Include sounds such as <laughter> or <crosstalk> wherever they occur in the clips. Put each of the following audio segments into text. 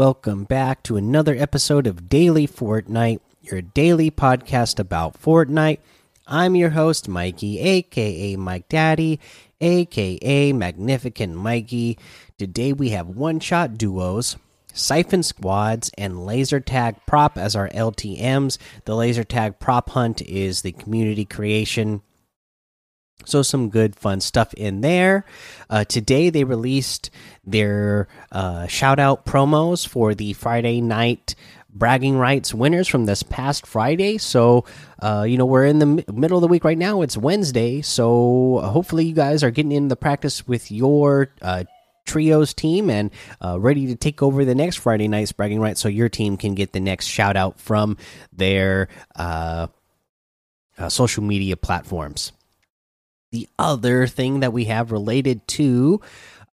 welcome back to another episode of Daily Fortnite, your daily podcast about Fortnite. I'm your host, Mikey, aka Mike Daddy, aka Magnificent Mikey. Today we have one shot duos, Siphon Squads, and Laser Tag Prop as our LTMs. The Laser Tag Prop Hunt is the community creation so some good fun stuff in there. Uh, today they released their uh, shout out promos for the Friday night bragging rights winners from this past Friday. So uh, you know we're in the middle of the week right now. It's Wednesday, so hopefully you guys are getting in the practice with your uh, trios team and uh, ready to take over the next Friday night's bragging rights, so your team can get the next shout out from their uh, uh, social media platforms. The other thing that we have related to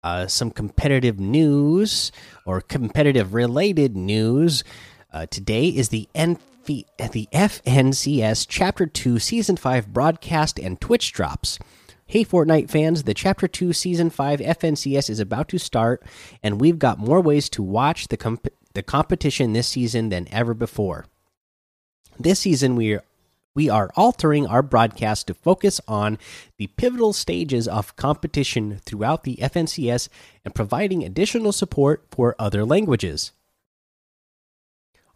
uh, some competitive news or competitive related news uh, today is the NF the FNCS Chapter 2 Season 5 broadcast and Twitch drops. Hey, Fortnite fans, the Chapter 2 Season 5 FNCS is about to start, and we've got more ways to watch the, comp the competition this season than ever before. This season, we we are altering our broadcast to focus on the pivotal stages of competition throughout the FNCS and providing additional support for other languages.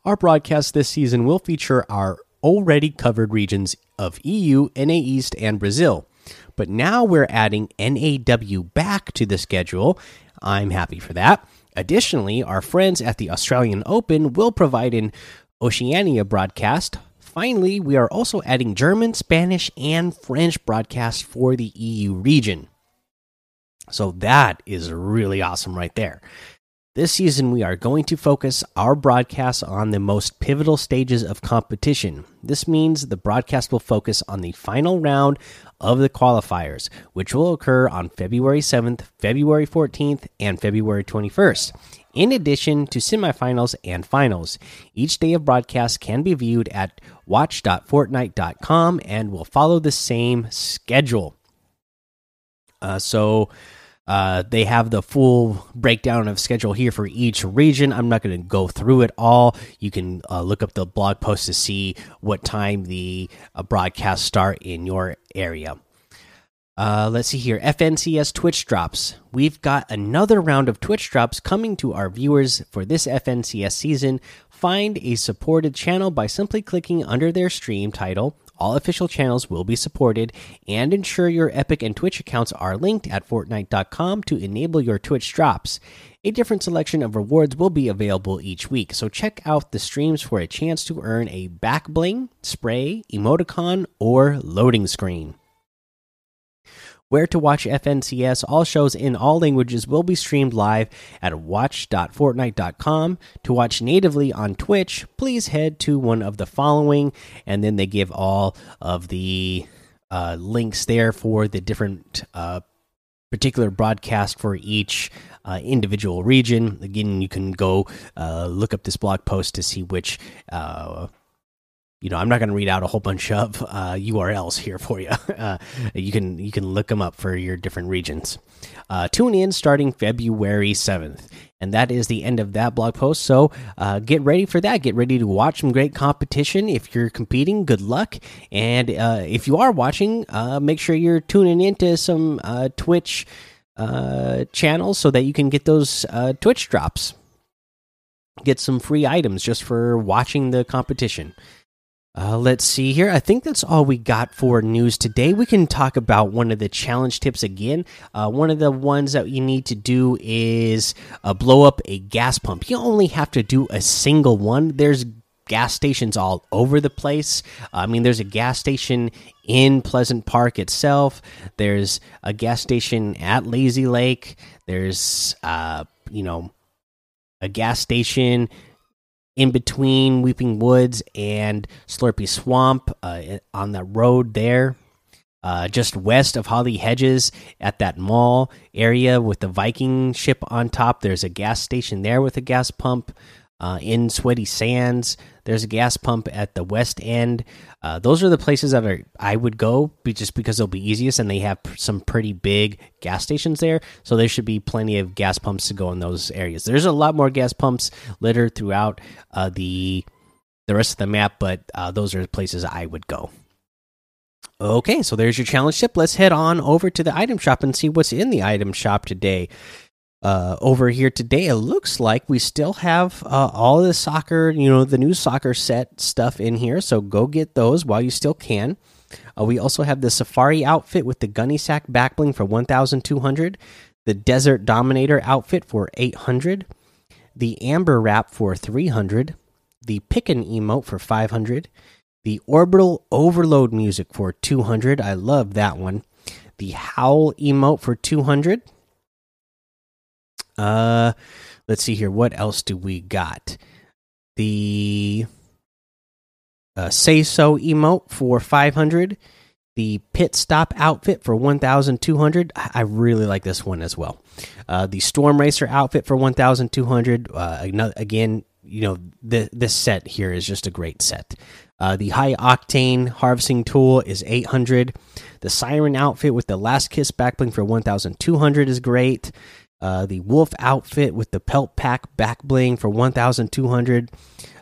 Our broadcast this season will feature our already covered regions of EU, NA East, and Brazil. But now we're adding NAW back to the schedule. I'm happy for that. Additionally, our friends at the Australian Open will provide an Oceania broadcast Finally, we are also adding German, Spanish, and French broadcasts for the EU region. So that is really awesome right there. This season, we are going to focus our broadcasts on the most pivotal stages of competition. This means the broadcast will focus on the final round of the qualifiers, which will occur on February 7th, February 14th, and February 21st in addition to semifinals and finals. Each day of broadcast can be viewed at watch.fortnite.com and will follow the same schedule. Uh, so uh, they have the full breakdown of schedule here for each region. I'm not going to go through it all. You can uh, look up the blog post to see what time the uh, broadcasts start in your area. Uh, let's see here. FNCS Twitch drops. We've got another round of Twitch drops coming to our viewers for this FNCS season. Find a supported channel by simply clicking under their stream title. All official channels will be supported, and ensure your Epic and Twitch accounts are linked at Fortnite.com to enable your Twitch drops. A different selection of rewards will be available each week, so check out the streams for a chance to earn a back bling, spray, emoticon, or loading screen. Where to watch FNCS, all shows in all languages will be streamed live at watch.fortnite.com. To watch natively on Twitch, please head to one of the following, and then they give all of the uh, links there for the different uh, particular broadcast for each uh, individual region. Again, you can go uh, look up this blog post to see which uh, you know, I'm not going to read out a whole bunch of uh, URLs here for you. <laughs> Uh, you can you can look them up for your different regions. Uh, tune in starting February 7th, and that is the end of that blog post. So uh, get ready for that. Get ready to watch some great competition. If you're competing, good luck. And uh, if you are watching, uh, make sure you're tuning into some Twitch channels so that you can get those Twitch drops. Get some free items just for watching the competition. Uh, let's see here. I think that's all we got for news today. We can talk about one of the challenge tips again. Uh, one of the ones that you need to do is uh, blow up a gas pump. You only have to do a single one. There's gas stations all over the place. I mean, there's a gas station in Pleasant Park itself. There's a gas station at Lazy Lake. There's, uh, you know, a gas station in between Weeping Woods and Slurpy Swamp uh, on the road there. Uh, just west of Holly Hedges at that mall area with the Viking ship on top. There's a gas station there with a gas pump. Uh, in Sweaty Sands. There's a gas pump at the west end. Uh, those are the places that are I would go just because they'll be easiest, and they have some pretty big gas stations there. So there should be plenty of gas pumps to go in those areas. There's a lot more gas pumps littered throughout uh, the the rest of the map, but uh, those are the places I would go. Okay, so there's your challenge tip. Let's head on over to the item shop and see what's in the item shop today uh, over here today, it looks like we still have uh, all the soccer, you know, the new soccer set stuff in here. So go get those while you still can. Uh, we also have the Safari outfit with the Gunny Sack backbling for 1,200, the Desert Dominator outfit for 800, the Amber Wrap for 300, the Pickin emote for 500, the Orbital Overload music for 200. I love that one. The Howl emote for 200 uh, let's see here. What else do we got? The uh, say so emote for 500 the pit stop outfit for 1200 i really like this one as well. Uh, the storm racer outfit for 1200 uh, again you know the, this set here is just a great set. Uh, the high octane harvesting tool is 800 the siren outfit with the last kiss backbling for 1200 is great uh, the wolf outfit with the pelt pack back bling for 1200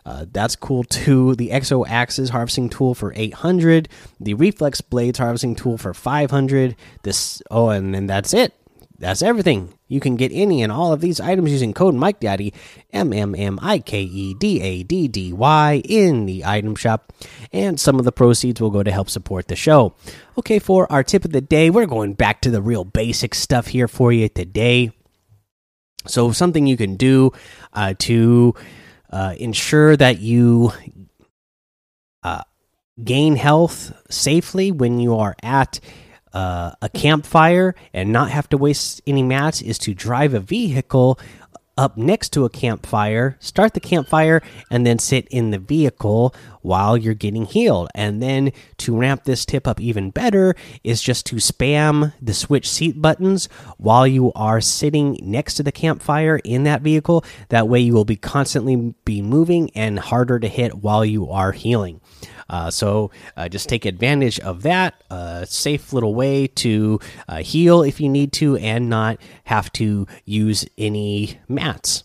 uh, that's cool too. The exo axes harvesting tool for 800 the reflex blades harvesting tool for 500 this oh and then that's it. That's everything. You can get any and all of these items using code mike daddy m m m i k e d a d d y in the item shop. And some of the proceeds will go to help support the show. Okay for our tip of the day we're going back to the real basic stuff here for you today so, something you can do uh, to uh, ensure that you uh, gain health safely when you are at uh, a campfire and not have to waste any mats is to drive a vehicle up next to a campfire, start the campfire, and then sit in the vehicle while you're getting healed. And then to ramp this tip up even better is just to spam the switch seat buttons while you are sitting next to the campfire in that vehicle. That way you will be constantly be moving and harder to hit while you are healing. Uh, so uh, just take advantage of that. Uh, safe little way to uh, heal if you need to and not have to use any mats.